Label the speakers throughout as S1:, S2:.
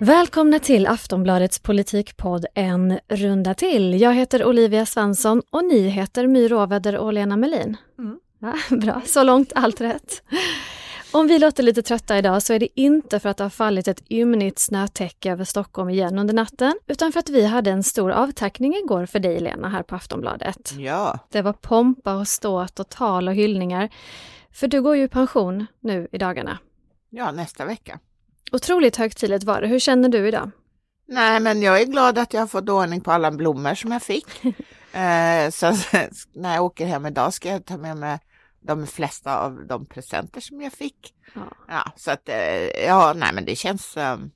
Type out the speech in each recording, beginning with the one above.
S1: Välkomna till Aftonbladets politikpodd En runda till. Jag heter Olivia Svensson och ni heter My Råväder och Lena Melin. Mm. Ja, bra, så långt allt rätt. Om vi låter lite trötta idag så är det inte för att det har fallit ett ymnigt snötäcke över Stockholm igen under natten, utan för att vi hade en stor avtackning igår för dig Lena här på Aftonbladet.
S2: Ja.
S1: Det var pompa och ståt och tal och hyllningar. För du går ju i pension nu i dagarna.
S2: Ja, nästa vecka.
S1: Otroligt högtidligt var det. Hur känner du idag?
S2: Nej, men jag är glad att jag har fått ordning på alla blommor som jag fick. eh, så när jag åker hem idag ska jag ta med mig de flesta av de presenter som jag fick. Ja, ja så att eh, ja, nej, men det känns. Um,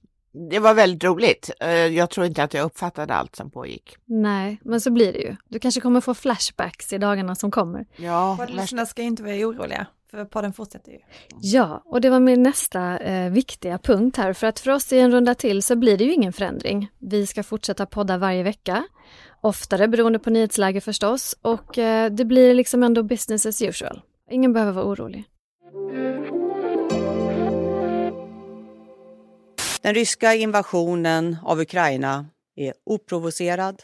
S2: det var väldigt roligt. Eh, jag tror inte att jag uppfattade allt som pågick.
S1: Nej, men så blir det ju. Du kanske kommer få flashbacks i dagarna som kommer.
S2: Ja,
S3: lyssnarna ska inte vara oroliga. För podden fortsätter ju.
S1: Ja, och det var min nästa eh, viktiga punkt här. För att för oss i en runda till så blir det ju ingen förändring. Vi ska fortsätta podda varje vecka. Oftare beroende på nyhetsläge förstås. Och eh, det blir liksom ändå business as usual. Ingen behöver vara orolig.
S4: Den ryska invasionen av Ukraina är oprovocerad,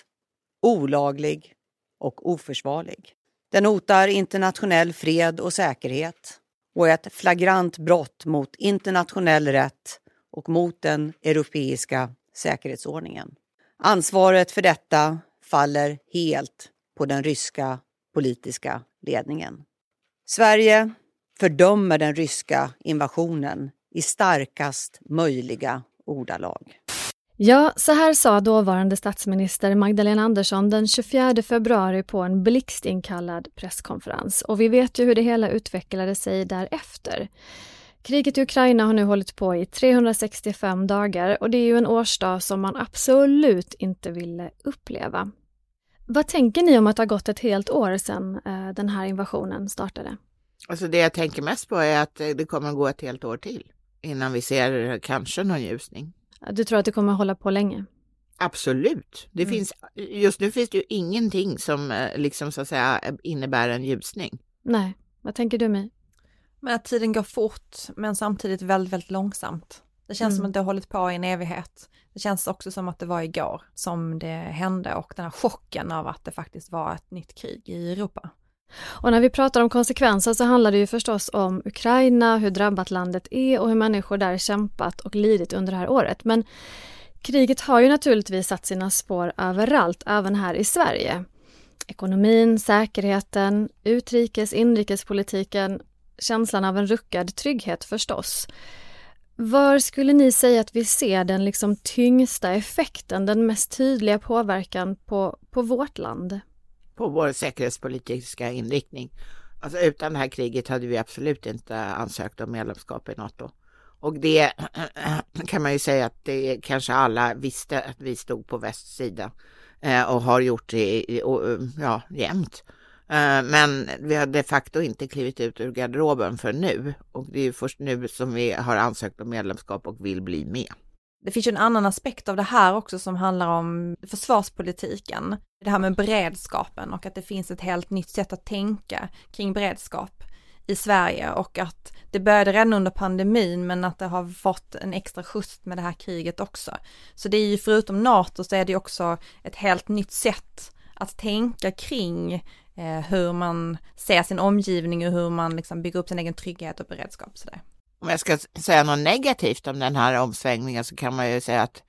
S4: olaglig och oförsvarlig. Den hotar internationell fred och säkerhet och är ett flagrant brott mot internationell rätt och mot den europeiska säkerhetsordningen. Ansvaret för detta faller helt på den ryska politiska ledningen. Sverige fördömer den ryska invasionen i starkast möjliga ordalag.
S1: Ja, så här sa dåvarande statsminister Magdalena Andersson den 24 februari på en blixtinkallad presskonferens. Och vi vet ju hur det hela utvecklade sig därefter. Kriget i Ukraina har nu hållit på i 365 dagar och det är ju en årsdag som man absolut inte ville uppleva. Vad tänker ni om att det har gått ett helt år sedan eh, den här invasionen startade?
S2: Alltså det jag tänker mest på är att eh, det kommer att gå ett helt år till innan vi ser kanske någon ljusning.
S1: Du tror att det kommer att hålla på länge?
S2: Absolut. Det mm. finns, just nu finns det ju ingenting som eh, liksom så att säga innebär en ljusning.
S1: Nej, vad tänker du mig?
S3: Men att tiden går fort men samtidigt väldigt, väldigt långsamt. Det känns mm. som att det har hållit på i en evighet. Det känns också som att det var igår som det hände och den här chocken av att det faktiskt var ett nytt krig i Europa.
S1: Och när vi pratar om konsekvenser så handlar det ju förstås om Ukraina, hur drabbat landet är och hur människor där kämpat och lidit under det här året. Men kriget har ju naturligtvis satt sina spår överallt, även här i Sverige. Ekonomin, säkerheten, utrikes inrikespolitiken, känslan av en ruckad trygghet förstås. Var skulle ni säga att vi ser den liksom tyngsta effekten, den mest tydliga påverkan på, på vårt land?
S2: På vår säkerhetspolitiska inriktning. Alltså utan det här kriget hade vi absolut inte ansökt om medlemskap i Nato. Och det kan man ju säga att det kanske alla visste att vi stod på västs sida eh, och har gjort det ja, jämt. Eh, men vi har de facto inte klivit ut ur garderoben för nu och det är först nu som vi har ansökt om medlemskap och vill bli med.
S3: Det finns ju en annan aspekt av det här också som handlar om försvarspolitiken. Det här med beredskapen och att det finns ett helt nytt sätt att tänka kring beredskap i Sverige och att det började redan under pandemin men att det har fått en extra skjuts med det här kriget också. Så det är ju förutom NATO så är det också ett helt nytt sätt att tänka kring eh, hur man ser sin omgivning och hur man liksom bygger upp sin egen trygghet och beredskap. Så
S2: om jag ska säga något negativt om den här omsvängningen så kan man ju säga att,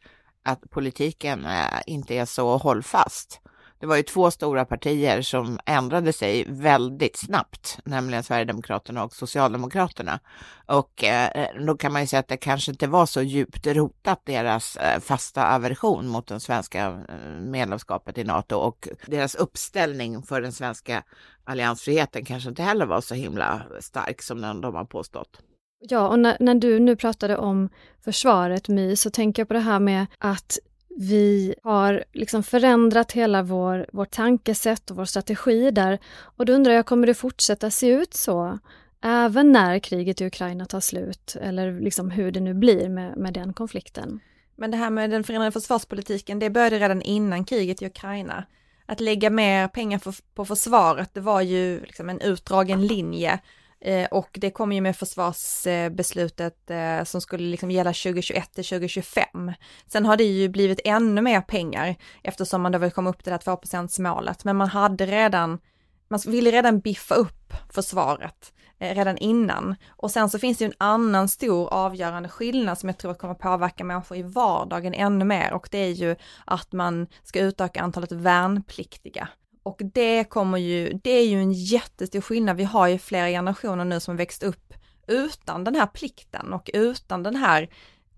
S2: att politiken eh, inte är så hållfast. Det var ju två stora partier som ändrade sig väldigt snabbt, nämligen Sverigedemokraterna och Socialdemokraterna. Och eh, då kan man ju säga att det kanske inte var så djupt rotat deras eh, fasta aversion mot det svenska medlemskapet i NATO och deras uppställning för den svenska alliansfriheten kanske inte heller var så himla stark som de har påstått.
S1: Ja, och när, när, du nu pratade om försvaret My, så tänker jag på det här med att vi har liksom förändrat hela vår, vårt tankesätt och vår strategi där. Och då undrar jag, kommer det fortsätta se ut så även när kriget i Ukraina tar slut? Eller liksom hur det nu blir med, med den konflikten?
S3: Men det här med den förändrade försvarspolitiken, det började redan innan kriget i Ukraina. Att lägga mer pengar på försvaret, det var ju liksom en utdragen linje Eh, och det kom ju med försvarsbeslutet eh, som skulle liksom gälla 2021 till 2025. Sen har det ju blivit ännu mer pengar eftersom man då vill komma upp till det här 2 målet. Men man hade redan, man ville redan biffa upp försvaret eh, redan innan. Och sen så finns det ju en annan stor avgörande skillnad som jag tror kommer påverka människor i vardagen ännu mer och det är ju att man ska utöka antalet värnpliktiga. Och det kommer ju, det är ju en jättestor skillnad. Vi har ju flera generationer nu som växt upp utan den här plikten och utan den här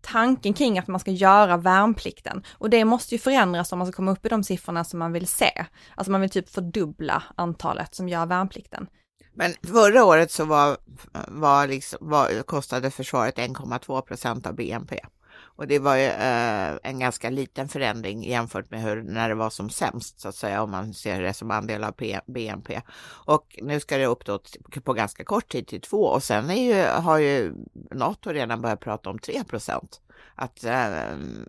S3: tanken kring att man ska göra värnplikten. Och det måste ju förändras om man ska komma upp i de siffrorna som man vill se. Alltså man vill typ fördubbla antalet som gör värnplikten.
S2: Men förra året så var, var liksom, var, kostade försvaret 1,2 procent av BNP. Och det var ju eh, en ganska liten förändring jämfört med hur när det var som sämst så att säga om man ser det som andel av P BNP. Och nu ska det upp då på ganska kort tid till två och sen är ju, har ju NATO redan börjat prata om 3 procent att eh,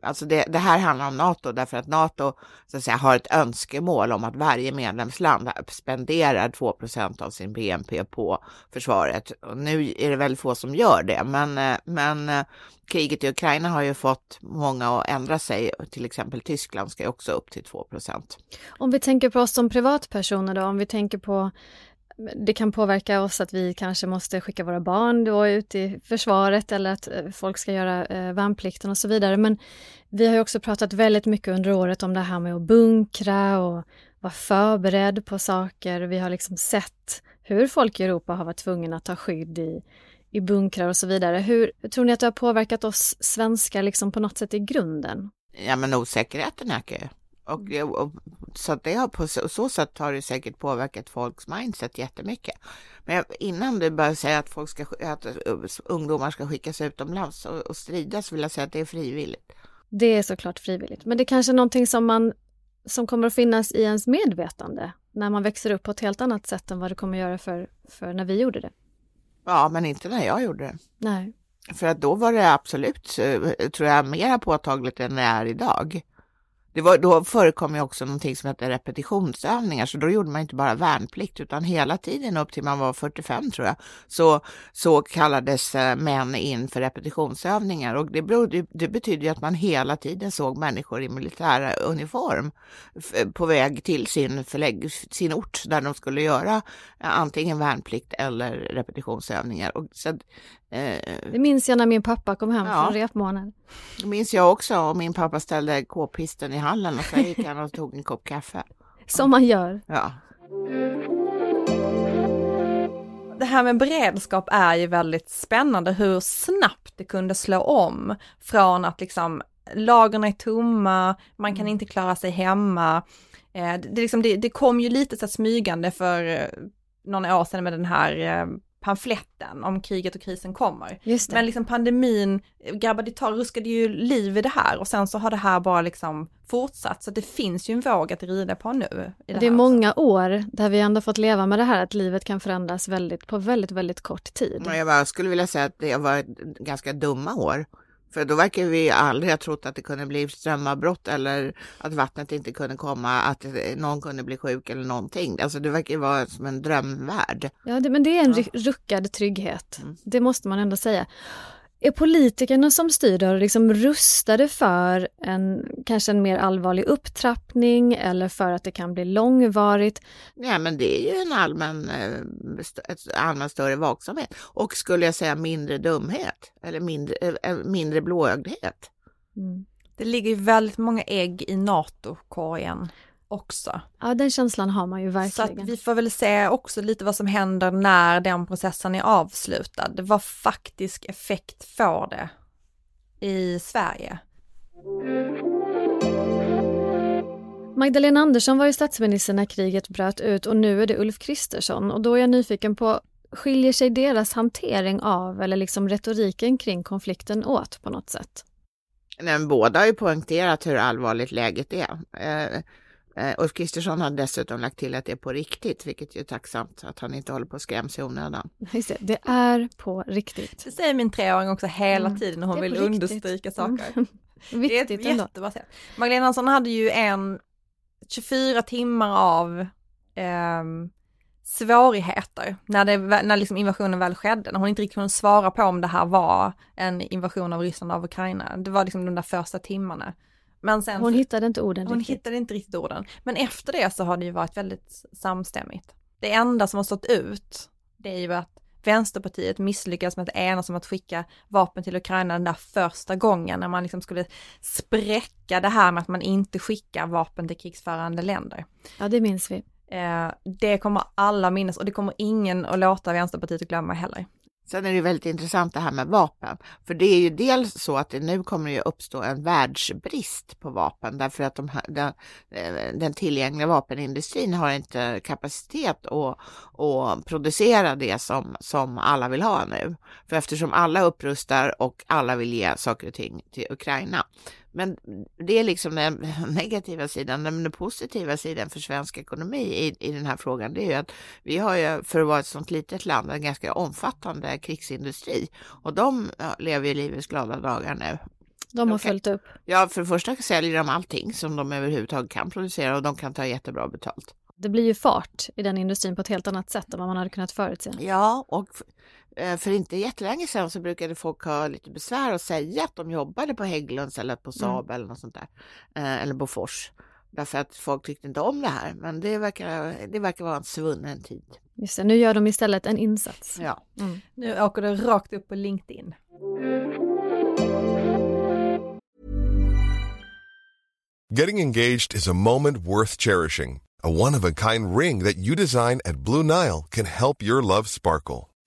S2: alltså det, det, här handlar om NATO därför att NATO så att säga, har ett önskemål om att varje medlemsland spenderar 2% av sin BNP på försvaret. Och nu är det väldigt få som gör det, men, eh, men eh, kriget i Ukraina har ju fått många att ändra sig. Till exempel Tyskland ska ju också upp till 2%
S1: Om vi tänker på oss som privatpersoner då, om vi tänker på det kan påverka oss att vi kanske måste skicka våra barn då ut i försvaret eller att eh, folk ska göra eh, värnplikten och så vidare. Men vi har också pratat väldigt mycket under året om det här med att bunkra och vara förberedd på saker. Vi har liksom sett hur folk i Europa har varit tvungna att ta skydd i, i bunkrar och så vidare. Hur tror ni att det har påverkat oss svenskar liksom på något sätt i grunden?
S2: Ja, men osäkerheten ökar ju. Och, och, så det har på så, så sätt har det säkert påverkat folks mindset jättemycket. Men innan du börjar säga att, folk ska, att ungdomar ska skickas utomlands och, och strida så vill jag säga att det är frivilligt.
S1: Det är såklart frivilligt, men det är kanske är någonting som man som kommer att finnas i ens medvetande när man växer upp på ett helt annat sätt än vad det kommer att göra för, för när vi gjorde det.
S2: Ja, men inte när jag gjorde det.
S1: Nej.
S2: För att då var det absolut, eh, tror jag, mer påtagligt än det är idag. Det var, då förekom ju också någonting som hette repetitionsövningar, så då gjorde man inte bara värnplikt utan hela tiden upp till man var 45 tror jag, så, så kallades eh, män in för repetitionsövningar och det, berodde, det betydde ju att man hela tiden såg människor i militära uniform på väg till sin, förlägg, sin ort där de skulle göra eh, antingen värnplikt eller repetitionsövningar. Och så
S1: det minns jag när min pappa kom hem ja, från repmånaden.
S2: Det minns jag också och min pappa ställde k-pisten i hallen och sen gick han och tog en kopp kaffe.
S1: Som man gör.
S2: Ja.
S3: Det här med beredskap är ju väldigt spännande hur snabbt det kunde slå om från att liksom lagren är tomma, man kan mm. inte klara sig hemma. Eh, det, liksom, det, det kom ju lite så smygande för eh, några år sedan med den här pamfletten om kriget och krisen kommer. Men liksom pandemin grabbade tag, ruskade ju liv i det här och sen så har det här bara liksom fortsatt så det finns ju en våg att rida på nu.
S1: det, det är många år där vi ändå fått leva med det här att livet kan förändras väldigt, på väldigt, väldigt kort tid.
S2: Jag skulle vilja säga att det har varit ganska dumma år. För då verkar vi aldrig ha trott att det kunde bli strömavbrott eller att vattnet inte kunde komma, att någon kunde bli sjuk eller någonting. Alltså det verkar vara som en drömvärld.
S1: Ja, det, men det är en ja. ruckad trygghet. Mm. Det måste man ändå säga. Är politikerna som styr då liksom rustade för en kanske en mer allvarlig upptrappning eller för att det kan bli långvarigt?
S2: Ja, men det är ju en allmän, eh, ett allmän större vaksamhet och skulle jag säga mindre dumhet eller mindre, eh, eh, mindre blåögdhet.
S3: Mm. Det ligger väldigt många ägg i NATO-korgen också.
S1: Ja, den känslan har man ju verkligen.
S3: Så vi får väl se också lite vad som händer när den processen är avslutad. Vad faktisk effekt får det i Sverige?
S1: Magdalena Andersson var ju statsminister när kriget bröt ut och nu är det Ulf Kristersson och då är jag nyfiken på skiljer sig deras hantering av eller liksom retoriken kring konflikten åt på något sätt?
S2: Men båda har ju poängterat hur allvarligt läget är. Eh, eh, Ulf Kristersson har dessutom lagt till att det är på riktigt, vilket ju är tacksamt att han inte håller på att skrämmas i onödan.
S1: Just det, det är på riktigt.
S3: Det säger min treåring också hela
S1: Mm.
S3: tiden när hon vill
S1: riktigt.
S3: understryka saker.
S1: Mm.
S3: Det är ett
S1: ändå.
S3: jättebra sätt. Magdalena Andersson hade ju en 24 timmar av ehm, svårigheter när, det, när liksom invasionen väl skedde, när hon inte riktigt kunde svara på om det här var en invasion av Ryssland av Ukraina. Det var liksom de där första timmarna. Men sen
S1: Hon hittade inte orden
S3: hon
S1: riktigt.
S3: hittade inte riktigt orden. Men efter det så har det ju varit väldigt samstämmigt. Det enda som har stått ut, det är ju att Vänsterpartiet misslyckades med att enas om att skicka vapen till Ukraina den där första gången när man liksom skulle spräcka det här med att man inte skickar vapen till krigsförande länder.
S1: Ja, det minns vi.
S3: Eh, det kommer alla minnas och det kommer ingen att låta Vänsterpartiet glömma heller.
S2: Sen är det väldigt intressant det här med vapen, för det är ju dels så att det nu kommer ju uppstå en världsbrist på vapen därför att de här, den, eh, den tillgängliga vapenindustrin har inte kapacitet att, att producera det som, som alla vill ha nu. För eftersom alla upprustar och alla vill ge saker och ting till Ukraina. Men det är liksom den negativa sidan. Men den positiva sidan för svensk ekonomi i, i den här frågan, det är ju att vi har ju, för att vara ett sånt litet land, en ganska omfattande krigsindustri. Och de lever ju livets glada dagar nu.
S1: De har
S2: Okej.
S1: följt upp.
S2: Ja, för det första säljer de allting som de överhuvudtaget kan producera och de kan ta jättebra betalt.
S1: Det blir ju fart i den industrin på ett helt annat sätt än vad man hade kunnat förutse.
S2: Ja, och för inte jättelänge sedan så brukade folk ha lite besvär att säga att de jobbade på Hägglunds eller på Saab eller något sånt där. Eh, Eller Bofors. Därför att folk tyckte inte om det här. Men det verkar, det verkar vara en svunnen tid.
S1: Just det, nu gör de istället en insats.
S2: Ja.
S3: Nu åker det rakt upp på LinkedIn.
S5: Getting engaged is a moment worth cherishing. A one of a kind ring that you design at Blue Nile can help your love sparkle.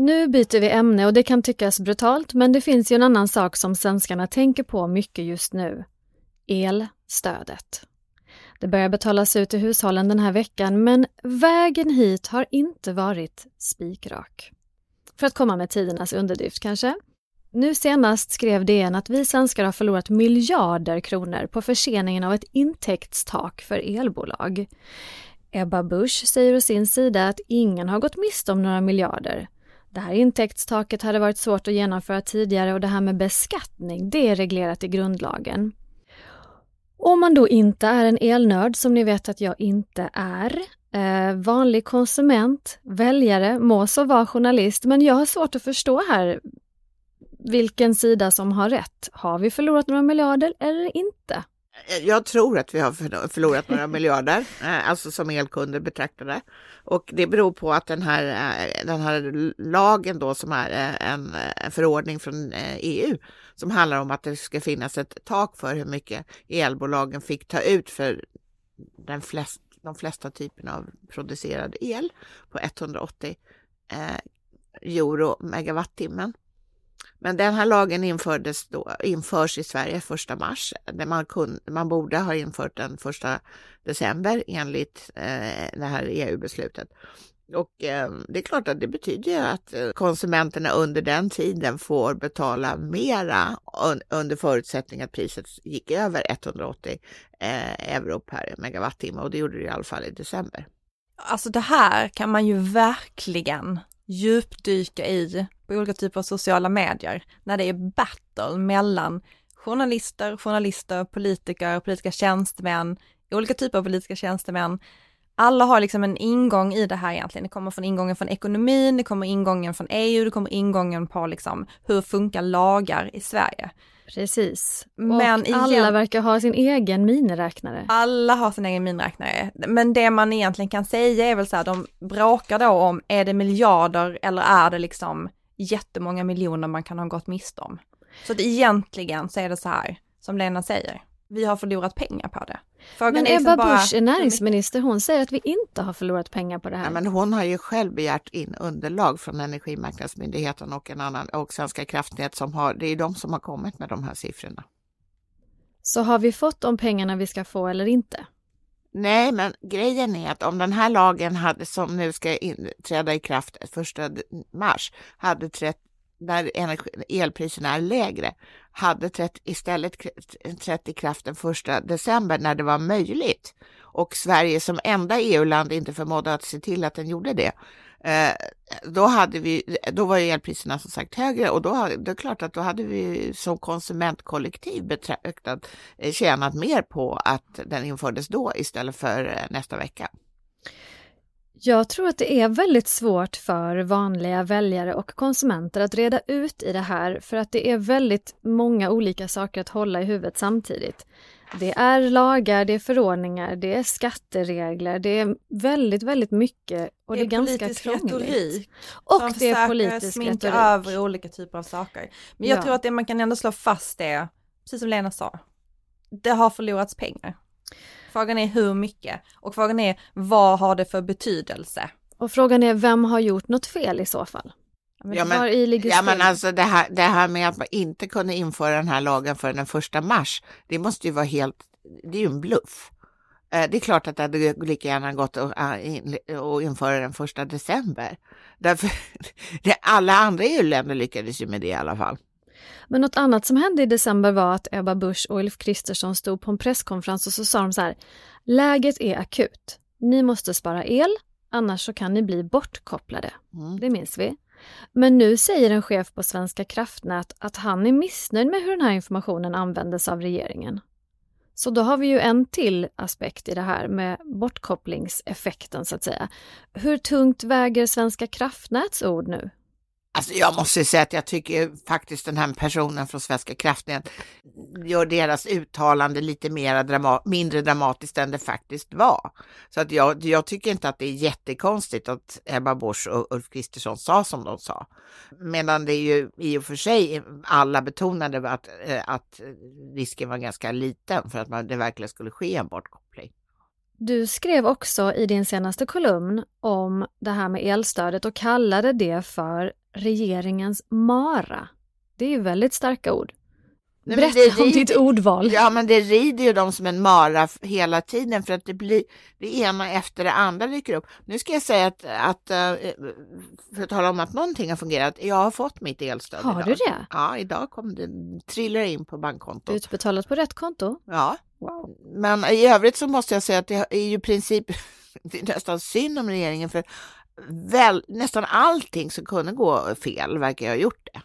S1: Nu byter vi ämne och det kan tyckas brutalt, men det finns ju en annan sak som svenskarna tänker på mycket just nu. Elstödet. Det börjar betalas ut till hushållen den här veckan, men vägen hit har inte varit spikrak. För att komma med tidernas underdrift kanske? Nu senast skrev DN att vi svenskar har förlorat miljarder kronor på förseningen av ett intäktstak för elbolag. Ebba Busch säger å sin sida att ingen har gått miste om några miljarder. Det här intäktstaket hade varit svårt att genomföra tidigare och det här med beskattning, det är reglerat i grundlagen. Om man då inte är en elnörd, som ni vet att jag inte är, eh, vanlig konsument, väljare, må så vara journalist, men jag har svårt att förstå här vilken sida som har rätt. Har vi förlorat några miljarder eller inte?
S2: Eh, jag tror att vi har förlorat några miljarder, eh, alltså som elkunder betraktade. Och det beror på att den här, eh, den här lagen då som är en, en förordning från EU som handlar om att det ska finnas ett tak för hur mycket elbolagen fick ta ut för den flest, de flesta typerna av producerad el på 180 euro megawattimmen. Men den här lagen infördes då, införs i Sverige 1 mars. Där Man, kun, man borde ha infört den 1 december enligt eh, det här EU-beslutet. Och eh, det är klart att det betyder att eh, konsumenterna under den tiden får betala mera un, under förutsättning att priset gick över 180 eh, euro per megawattimme och det gjorde det i alla fall i december.
S3: Alltså det här kan man ju verkligen djupdyka i på olika typer av sociala medier när det är battle mellan journalister, journalister, politiker, politiska tjänstemän, olika typer av politiska tjänstemän. Alla har liksom en ingång i det här egentligen. Det kommer från ingången från ekonomin, det kommer ingången från EU, det kommer ingången på liksom hur funkar lagar i Sverige.
S1: Precis.
S3: Men
S1: och
S3: igen-
S1: alla verkar ha sin egen miniräknare.
S3: Alla har sin egen minräknare, men det man egentligen kan säga är väl så här, de bråkar då om, är det miljarder eller är det liksom jättemånga miljoner man kan ha gått miste om? Så att egentligen så är det så här, som Lena säger, vi har förlorat pengar på det. Frågan
S1: Men
S3: liksom
S1: Ebba
S3: bara
S1: Busch är näringsminister, hon säger att vi inte har förlorat pengar på det här.
S2: Ja, men hon har ju själv begärt in underlag från Energimarknadsmyndigheten och en annan och Svenska kraftnät som har, det är de som har kommit med de här siffrorna.
S1: Så har vi fått de pengarna vi ska få eller inte?
S2: Nej, men grejen är att om den här lagen hade, som nu ska in, träda i kraft första mars, hade trätt, när energi, elpriserna är lägre, hade trätt, istället trätt i kraft den 1 december när det var möjligt och Sverige som enda EU-land inte förmådde att se till att den gjorde det. Eh, då, hade vi, då var ju elpriserna som sagt högre och då det är klart att då hade vi som konsumentkollektiv betraktat, eh, tjänat mer på att den infördes då istället för eh, nästa vecka.
S1: Jag tror att det är väldigt svårt för vanliga väljare och konsumenter att reda ut i det här för att det är väldigt många olika saker att hålla i huvudet samtidigt. Det är lagar, det är förordningar, det är skatteregler, det är väldigt, väldigt mycket och det är, ganska
S3: politisk
S1: krångligt.
S3: retorik
S1: Och
S3: som
S1: det är politisk
S3: sminka
S1: retorik.
S3: över olika typer av saker. Men jag
S1: Ja.
S3: tror att det man kan ändå slå fast är, precis som Lena sa, det har förlorats pengar. Frågan är hur mycket och frågan är vad har det för betydelse?
S1: Och frågan är vem har gjort något fel i så fall?
S3: Men
S2: Ja, men- Ja, men alltså det här, det här med att man inte kunde införa den här lagen för den första mars, det måste ju vara helt, det är ju en bluff. Eh, Det är klart att det hade lika gärna gått att att införa den första december. Därför, alla andra EU-länder lyckades ju med det i alla fall.
S1: Men något annat som hände i december var att Ebba Busch och Ulf Kristersson stod på en presskonferens och så sa de så här, läget är akut. Ni måste spara el, annars så kan ni bli bortkopplade.
S2: Mm.
S1: Det minns vi. Men nu säger en chef på Svenska kraftnät att han är missnöjd med hur den här informationen användes av regeringen. Så då har vi ju en till aspekt i det här med bortkopplingseffekten så att säga. Hur tungt väger Svenska kraftnäts ord nu?
S2: Alltså jag måste säga att jag tycker faktiskt den här personen från Svenska kraftnät gör deras uttalande lite mera drama mindre dramatiskt än det faktiskt var. Så att jag, jag tycker inte att det är jättekonstigt att Ebba Busch och Ulf Kristersson sa som de sa. Medan det är ju i och för sig alla betonade att, eh, att risken var ganska liten för att man, det verkligen skulle ske en bortkoppling.
S1: Du skrev också i din senaste kolumn om det här med elstödet och kallade det för regeringens mara. Det är ju väldigt starka ord.
S2: Nej,
S1: Berätta
S2: det
S1: om ditt ordval.
S2: Ja, men det rider ju dem som en mara hela tiden för att det blir det ena efter det andra dyker upp. Nu ska jag säga att, att eh, för att tala om att någonting har fungerat. Jag har fått mitt elstöd
S1: Har
S2: idag.
S1: du det?
S2: Ja, idag kom det, trillar in på bankkontot.
S1: Utbetalat på rätt konto?
S2: Ja,
S1: Wow.
S2: men i övrigt så måste jag säga att det är ju princip, det är nästan synd om regeringen för väl, nästan allting som kunde gå fel verkar jag ha gjort det.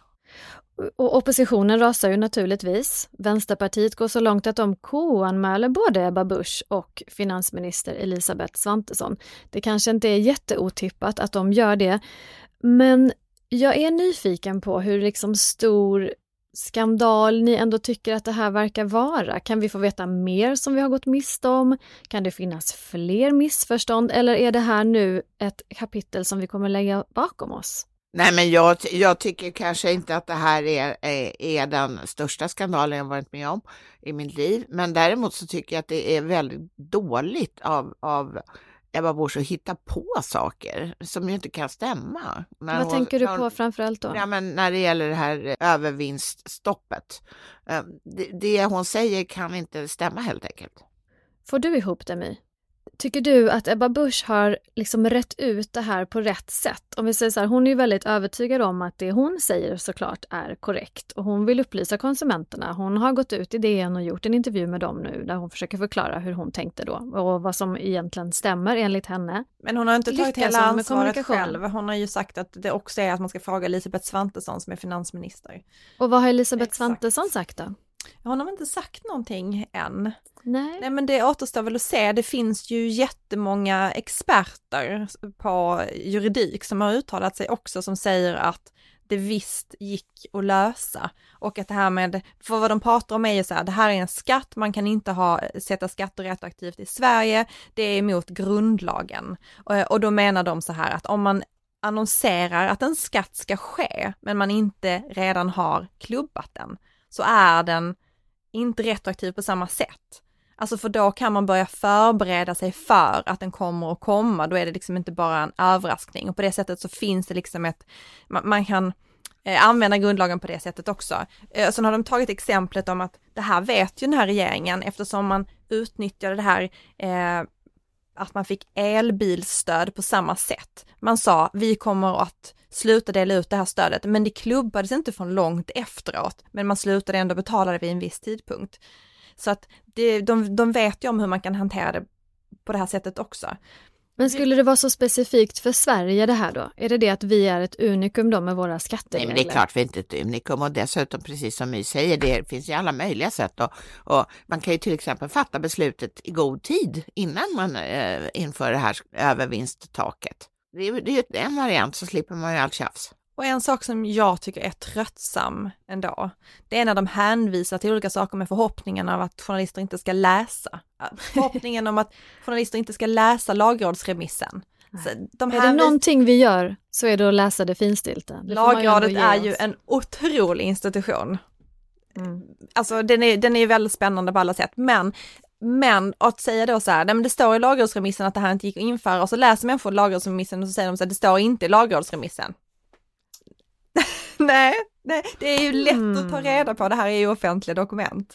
S1: Och oppositionen rasar ju naturligtvis. Vänsterpartiet går så långt att de KU-anmäler både Ebba Busch och finansminister Elisabeth Svantesson. Det kanske inte är jätteotippat att de gör det, men jag är nyfiken på hur liksom stor skandal ni ändå tycker att det här verkar vara. Kan vi få veta mer som vi har gått miste om? Kan det finnas fler missförstånd eller är det här nu ett kapitel som vi kommer lägga bakom oss?
S2: Nej, men jag, jag tycker kanske inte att det här är, är, är den största skandalen jag varit med om i mitt liv. Men däremot så tycker jag att det är väldigt dåligt av, av Ebba Busch att hitta på saker som ju inte kan stämma. När
S1: Vad
S2: hon-
S1: tänker du
S2: när hon-
S1: på framförallt då?
S2: Ja, men när det gäller det här övervinststoppet. Eh, Det, det hon säger kan inte stämma helt enkelt.
S1: Får du ihop det My? Tycker du att Ebba Busch har liksom rätt ut det här på rätt sätt? Om vi säger så här, hon är ju väldigt övertygad om att det hon säger såklart är korrekt och hon vill upplysa konsumenterna. Hon har gått ut i DN och gjort en intervju med dem nu där hon försöker förklara hur hon tänkte då och vad som egentligen stämmer enligt henne.
S3: Men hon har inte tagit
S1: Lyckas
S3: hela ansvaret själv. Hon har ju sagt att det också är att man ska fråga Elisabeth Svantesson som är finansminister.
S1: Och vad har Elisabeth
S3: Exakt.
S1: Svantesson sagt då?
S3: Hon har inte sagt någonting än.
S1: Nej.
S3: Nej men det återstår väl att se. Det finns ju jättemånga experter på juridik som har uttalat sig också som säger att det visst gick att lösa och att det här med, för vad de pratar om är ju så här, det här är en skatt, man kan inte ha, sätta skatter retroaktivt i Sverige, det är emot grundlagen. Och, och då menar de så här att om man annonserar att en skatt ska ske, men man inte redan har klubbat den, så är den inte retroaktiv på samma sätt. Alltså för då kan man börja förbereda sig för att den kommer att komma, då är det liksom inte bara en överraskning och på det sättet så finns det liksom ett, man, man kan eh, använda grundlagen på det sättet också. Eh, sen har de tagit exemplet om att det här vet ju den här regeringen eftersom man utnyttjade det här eh, att man fick elbilsstöd på samma sätt. Man sa vi kommer att sluta dela ut det här stödet, men det klubbades inte från långt efteråt, men man slutade ändå betala det vid en viss tidpunkt. Så att det, de, de vet ju om hur man kan hantera det på det här sättet också.
S1: Men skulle det vara så specifikt för Sverige det här då? Är det det att vi är ett unikum då med våra skatteregler?
S2: Nej, men det är klart vi är inte ett unikum och dessutom precis som My säger, det finns ju alla möjliga sätt och, och man kan ju till exempel fatta beslutet i god tid innan man eh, inför det här övervinsttaket. Det är, det är en variant så slipper man ju allt tjafs.
S3: Och en sak som jag tycker är tröttsam ändå, det är när de hänvisar till olika saker med förhoppningen av att journalister inte ska läsa. Förhoppningen om att journalister inte ska läsa lagrådsremissen.
S1: De är det någonting vi gör så är det att läsa det finstilta. Det
S3: Lagrådet är ju en otrolig institution. Mm. Alltså den är, den är väldigt spännande på alla sätt, men men att säga då så här, nej men det står i lagrådsremissen att det här inte gick att införa och så läser människor lagrådsremissen och så säger de så här, det står inte i lagrådsremissen. nej, nej, det är ju lätt mm. att ta reda på, det här är ju offentliga dokument.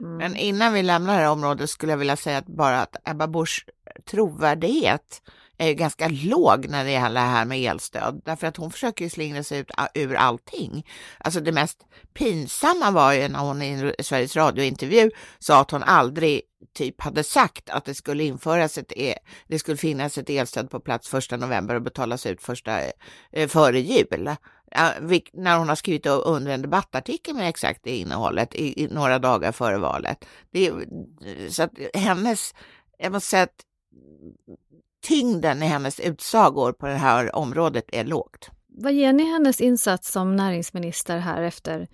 S2: Mm. Men innan vi lämnar det här området skulle jag vilja säga att bara att Ebba Busch trovärdighet är ju ganska låg när det gäller det här med elstöd, därför att hon försöker ju slingra sig ut ur allting. Alltså det mest pinsamma var ju när hon i Sveriges Radio-intervju sa att hon aldrig typ hade sagt att det skulle införas ett, e det skulle finnas ett elstöd på plats första november och betalas ut första, eh, före jul. När hon har skrivit under en debattartikel med exakt det innehållet i, i några dagar före valet. Det, så att hennes, jag måste säga att tyngden i hennes utsagor på det här området är lågt.
S1: Vad ger ni hennes insats som näringsminister här efter,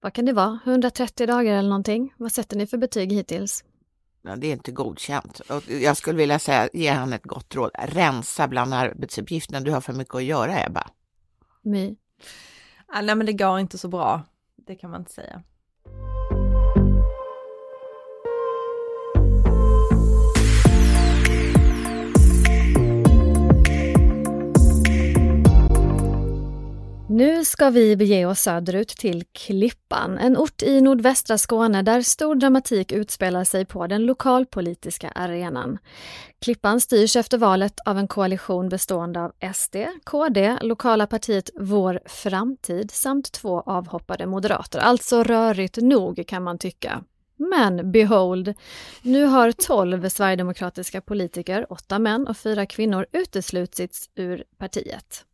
S1: vad kan det vara, 130 dagar eller någonting? Vad sätter ni för betyg hittills?
S2: Ja, det är inte godkänt. Och jag skulle vilja säga, ge henne ett gott råd. Rensa bland arbetsuppgifterna. Du har för mycket att göra, Ebba.
S1: My.
S3: Ah, nej, men det går inte så bra. Det kan man inte säga.
S1: Nu ska vi bege oss söderut till Klippan, en ort i nordvästra Skåne där stor dramatik utspelar sig på den lokalpolitiska arenan. Klippan styrs efter valet av en koalition bestående av SD, KD, lokala partiet Vår Framtid samt två avhoppade moderater. Alltså rörigt nog kan man tycka. Men behold, nu har tolv sverigedemokratiska politiker, åtta män och fyra kvinnor, uteslutits ur partiet.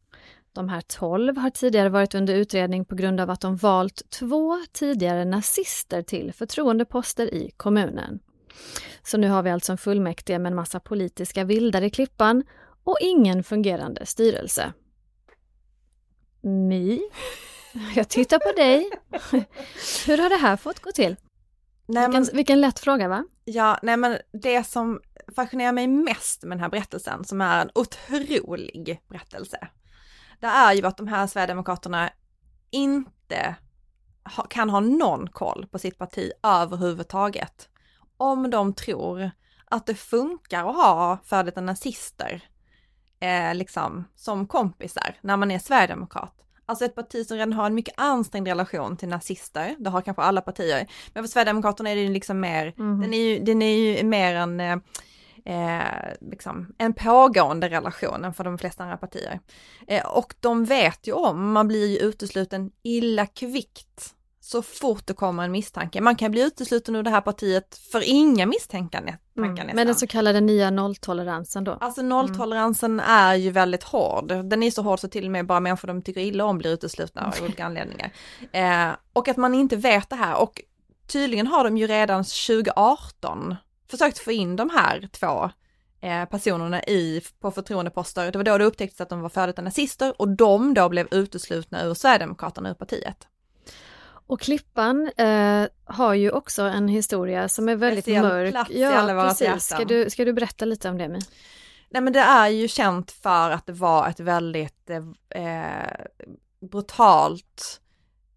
S1: De här tolv har tidigare varit under utredning på grund av att de valt två tidigare nazister till förtroendeposter i kommunen. Så nu har vi alltså en fullmäktige med en massa politiska vildar i Klippan och ingen fungerande styrelse. My, jag tittar på dig. Hur har det här fått gå till? Nej, vilken, men, vilken lätt fråga va?
S3: Ja, nej men det som fascinerar mig mest med den här berättelsen, som är en otrolig berättelse, det är ju att de här Sverigedemokraterna inte ha, kan ha någon koll på sitt parti överhuvudtaget. Om de tror att det funkar att ha före detta nazister eh, liksom som kompisar när man är sverigedemokrat. Alltså ett parti som redan har en mycket ansträngd relation till nazister, det har kanske alla partier, men för Sverigedemokraterna är det ju liksom mer, mm. den, är ju, den är ju mer en eh, liksom en pågående relation för de flesta andra partier. Eh, och de vet ju om, man blir ju utesluten illa kvickt så fort det kommer en misstanke. Man kan bli utesluten ur det här partiet för inga misstankar
S1: mm. Men den så kallade nya nolltoleransen då?
S3: Alltså nolltoleransen mm. är ju väldigt hård. Den är så hård så till och med bara människor de tycker illa om blir uteslutna av olika anledningar. Eh, och att man inte vet det här och tydligen har de ju redan 2018 försökt få in de här två eh, personerna i, på förtroendeposter. Det var då det upptäcktes att de var före detta nazister och de då blev uteslutna ur Sverigedemokraterna ur partiet.
S1: Och Klippan eh, har ju också en historia som är väldigt Speciell mörk.
S3: Plats ja, i alla precis.
S1: Ska du, ska du berätta lite om det Mi?
S3: Nej men det är ju känt för att det var ett väldigt eh, brutalt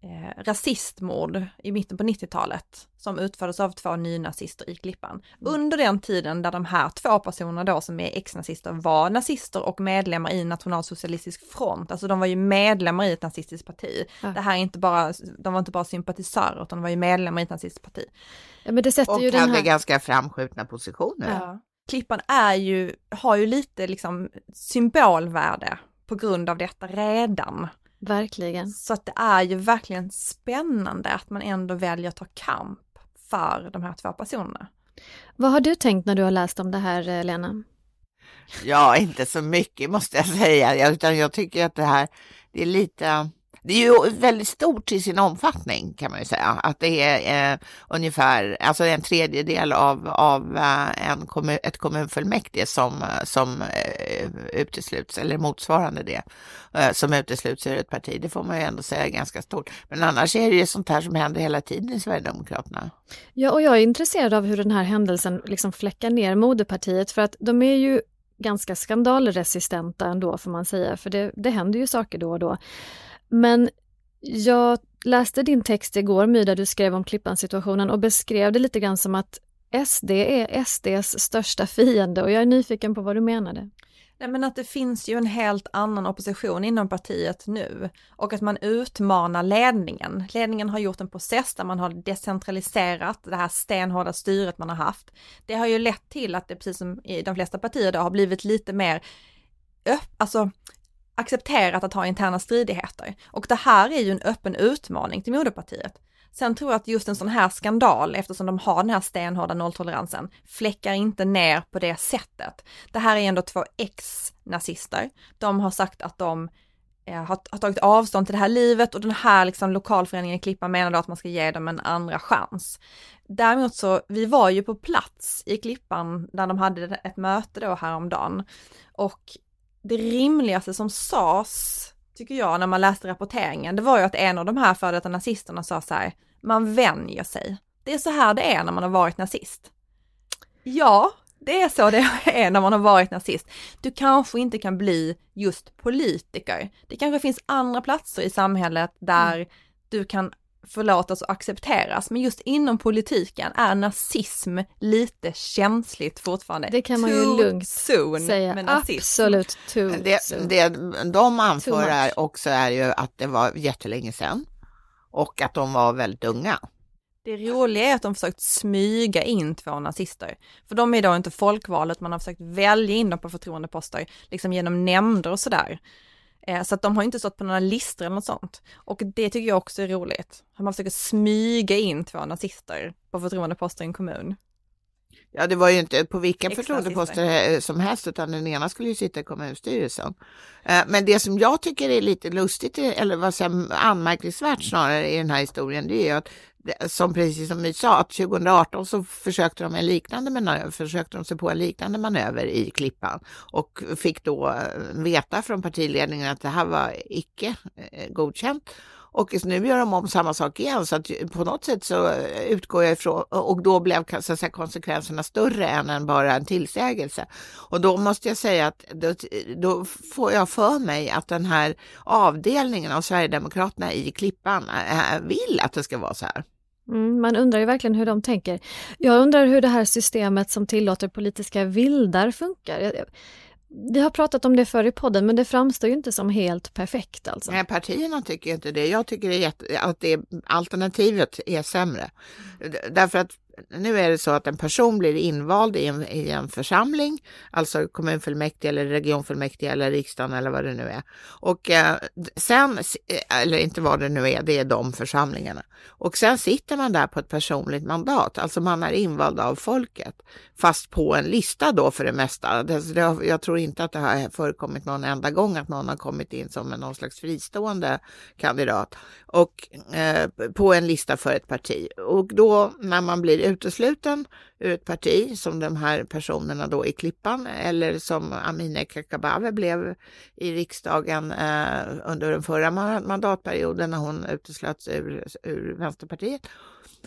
S3: eh, rasistmord i mitten på 90-talet som utfördes av två nynazister i Klippan.
S2: Mm.
S3: Under den tiden där de här två personerna då som är ex-nazister var nazister och medlemmar i Nationalsocialistisk front, alltså de var ju medlemmar i ett nazistiskt parti.
S1: Ja.
S3: Det här är inte bara, de var inte bara sympatisörer utan de var ju medlemmar i ett nazistiskt parti.
S1: Ja, men det sätter
S2: Och
S1: ju den
S2: hade
S1: här...
S2: ganska framskjutna positioner.
S3: Ja. Klippan är ju, har ju lite liksom symbolvärde på grund av detta redan.
S1: Verkligen.
S3: Så att det är ju verkligen spännande att man ändå väljer att ta kamp för de här två personerna.
S1: Vad har du tänkt när du har läst om det här, eh, Lena?
S2: Ja, inte så mycket måste jag säga, Jag- utan jag tycker att det här, det är lite, det är ju väldigt stort i sin omfattning kan man ju säga, att det är eh, ungefär, alltså en tredjedel av, av eh, en kommun, ett kommunfullmäktige som, eh, som eh, utesluts, eller motsvarande det, eh, som utesluts ur ett parti. Det får man ju ändå säga är ganska stort. Men annars är det ju sånt här som händer hela tiden i Sverigedemokraterna.
S1: Ja, och jag är intresserad av hur den här händelsen liksom fläckar ner moderpartiet för att de är ju ganska skandalresistenta ändå får man säga, för det, det händer ju saker då och då. Men jag läste din text igår My, där du skrev om Klippan-situationen och beskrev det lite grann som att SD är SDs största fiende och jag är nyfiken på vad du menade.
S3: Nej men att det finns ju en helt annan opposition inom partiet nu och att man utmanar ledningen. Ledningen har gjort en process där man har decentraliserat det här stenhårda styret man har haft. Det har ju lett till att det precis som i de flesta partier då har blivit lite mer öpp, alltså accepterat att ha interna stridigheter. Och det här är ju en öppen utmaning till moderpartiet. Sen tror jag att just en sån här skandal, eftersom de har den här stenhårda nolltoleransen, fläckar inte ner på det sättet. Det här är ändå två ex-nazister. De har sagt att de eh, har, har tagit avstånd till det här livet och den här liksom lokalföreningen i Klippan menar då att man ska ge dem en andra chans. Däremot så, vi var ju på plats i Klippan där de hade ett möte då häromdagen och det rimligaste som sades, tycker jag, när man läste rapporteringen, det var ju att en av de här före detta nazisterna sa så här, man vänjer sig. Det är så här det är när man har varit nazist. Ja, det är så det är när man har varit nazist. Du kanske inte kan bli just politiker. Det kanske finns andra platser i samhället där du kan förlåtas och accepteras, men just inom politiken är nazism lite känsligt fortfarande.
S1: Det kan man ju
S3: Too
S1: lugnt
S3: soon
S1: Säga
S3: med nazism.
S1: absolut too
S2: Det,
S1: soon.
S2: det de anför är också är ju att det var jättelänge sedan och att de var väldigt unga.
S3: Det roliga är att de försökt smyga in två nazister. För de är då inte folkvalet, man har försökt välja in dem på förtroendeposter, liksom genom nämnder och sådär. Eh, Så att de har inte stått på några listor eller något sånt. Och det tycker jag också är roligt. Att man försöker smyga in två nazister på förtroendeposter i en kommun.
S2: Ja, det var ju inte på vilka
S3: Ex-nazister.
S2: förtroendeposter eh, som helst, utan den ena skulle ju sitta i kommunstyrelsen. Eh, Men det som jag tycker är lite lustigt, eller vad säger anmärkningsvärt snarare i den här historien, det är ju att som precis som vi sa, att 2018 så försökte de en liknande manöver, försökte de sig på en liknande manöver i Klippan och fick då eh, veta från partiledningen att det här var icke eh, godkänt. Och nu gör de om samma sak igen så att på något sätt så eh, utgår jag ifrån och då blev så att säga, konsekvenserna större än, än bara en tillsägelse. Och då måste jag säga att då, då får jag för mig att den här avdelningen av Sverigedemokraterna i Klippan vill att det ska vara så här.
S1: Mm, man undrar ju verkligen hur de tänker. Jag undrar hur det här systemet som tillåter politiska vildar funkar. Vi har pratat om det förr i podden, men det framstår ju inte som helt perfekt alltså.
S2: Nej, partierna tycker inte det. Jag tycker det att det, alternativet är sämre. D- Därför att nu är det så att en person blir invald i en, i en församling, alltså kommunfullmäktige eller regionfullmäktige eller riksdagen eller vad det nu är. Och eh, sen, eh, eller inte vad det nu är, det är de församlingarna. Och sen sitter man där på ett personligt mandat, alltså man är invald av folket, fast på en lista då för det mesta. Det, det, jag tror inte att det har förekommit någon enda gång att någon har kommit in som någon slags fristående kandidat och eh, på en lista för ett parti. Och då när man blir utesluten ur ett parti som de här personerna då i Klippan eller som Amineh Kakabaveh blev i riksdagen eh, under den förra mandatperioden när hon uteslöts ur, ur Vänsterpartiet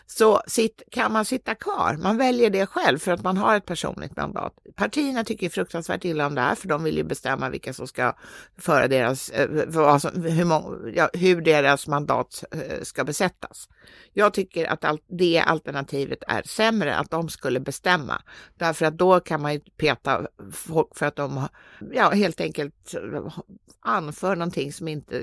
S2: så sitt, kan man sitta kvar. Man väljer det själv för att man har ett personligt mandat. Partierna tycker fruktansvärt illa om det här för de vill ju bestämma vilka som ska föra deras, eh, alltså, hur, många, ja, hur deras mandat eh, ska besättas. Jag tycker att all, det alternativet är sämre, att de skulle bestämma. Därför att då kan man ju peta folk för att de ja, helt enkelt eh, anför någonting som inte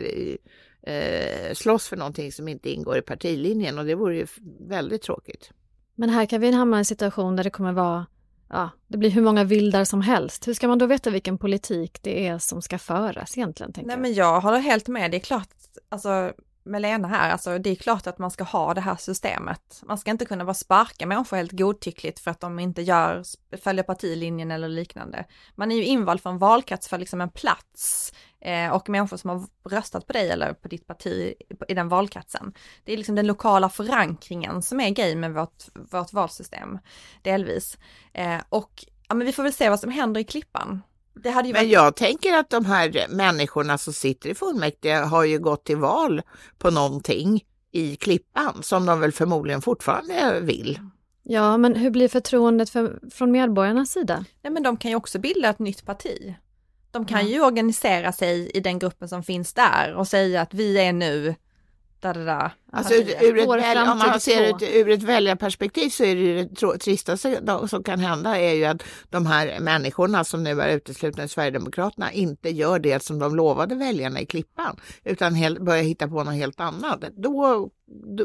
S2: eh, slåss för någonting som inte ingår i partilinjen och det vore ju väldigt tråkigt.
S1: Men här kan vi hamna i en situation där det kommer vara Ja, det blir hur många vildar som helst. Hur ska man då veta vilken politik det är som ska föras egentligen?
S3: Nej men jag håller helt med, det är klart, alltså med Lena här, alltså det är klart att man ska ha det här systemet. Man ska inte kunna bara sparka människor helt godtyckligt för att de inte gör, följer partilinjen eller liknande. Man är ju invald för en valkrets för liksom en plats eh, och människor som har röstat på dig eller på ditt parti i den valkretsen. Det är liksom den lokala förankringen som är grej med vårt, vårt valsystem, delvis. Eh, och ja, men vi får väl se vad som händer i Klippan.
S2: Men varit... jag tänker att de här människorna som sitter i fullmäktige har ju gått till val på någonting i Klippan som de väl förmodligen fortfarande vill.
S1: Ja, men hur blir förtroendet för, från medborgarnas sida?
S3: Nej, men de kan ju också bilda ett nytt parti. De kan ja. ju organisera sig i den gruppen som finns där och säga att vi är nu da, da, da.
S2: Alltså, ur ett väl, om man ser det ur ett väljarperspektiv så är det det tristaste som kan hända är ju att de här människorna som nu är uteslutna i Sverigedemokraterna inte gör det som de lovade väljarna i Klippan utan helt, börjar hitta på något helt annat. Då,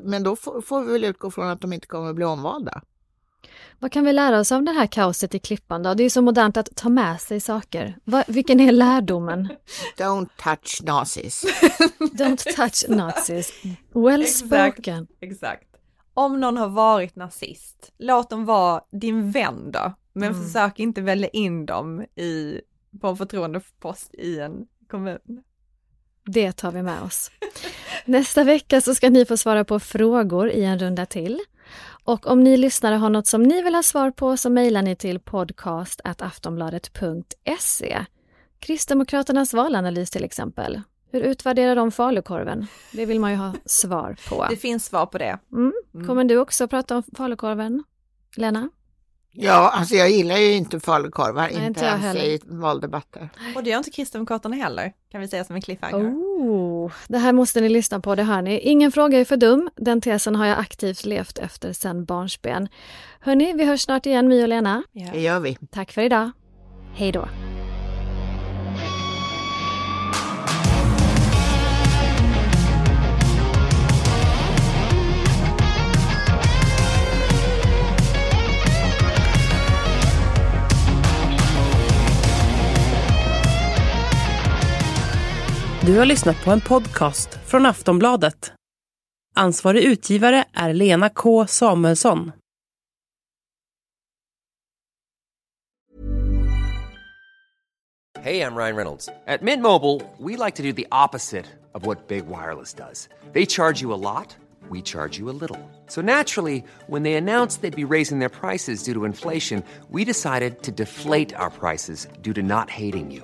S2: men då får, får vi väl utgå från att de inte kommer att bli omvalda.
S1: Vad kan vi lära oss av det här kaoset i Klippan då? Det är så modernt att ta med sig saker. Va, vilken är lärdomen?
S2: Don't touch nazis.
S1: Don't touch nazis. Well spoken.
S3: Exakt, exakt. Om någon har varit nazist, låt dem vara din vän då. Men mm. försök inte välja in dem i, på en förtroendepost i en kommun.
S1: Det tar vi med oss. Nästa vecka så ska ni få svara på frågor i en runda till. Och om ni lyssnare har något som ni vill ha svar på så mejlar ni till podcast.aftonbladet.se. Kristdemokraternas valanalys till exempel. Hur utvärderar de falukorven? Det vill man ju ha svar på.
S3: Det finns svar på det.
S1: Mm. mm. Kommer du också prata om falukorven, Lena?
S2: Ja, alltså jag gillar ju inte falukorvar, inte, inte ens heller. i valdebatter.
S3: Och det gör inte Kristdemokraterna heller, kan vi säga som en cliffhanger.
S1: Oh, det här måste ni lyssna på, det hör ni. Ingen fråga är för dum. Den tesen har jag aktivt levt efter sedan barnsben. Hörni, vi hörs snart igen, My och Lena.
S2: Ja. Det gör vi.
S1: Tack för idag. Hej då.
S6: Du har lyssnat på en podcast från Aftonbladet. Ansvarig utgivare är Lena K Samuelsson.
S7: Hej, jag Ryan Reynolds. På Mint Mobile, we like to do the opposite of what Big Wireless does. They charge you a lot, we charge you a little. So naturally, when they announced they'd be raising their prices due to inflation, we decided to deflate our prices due to not hating you.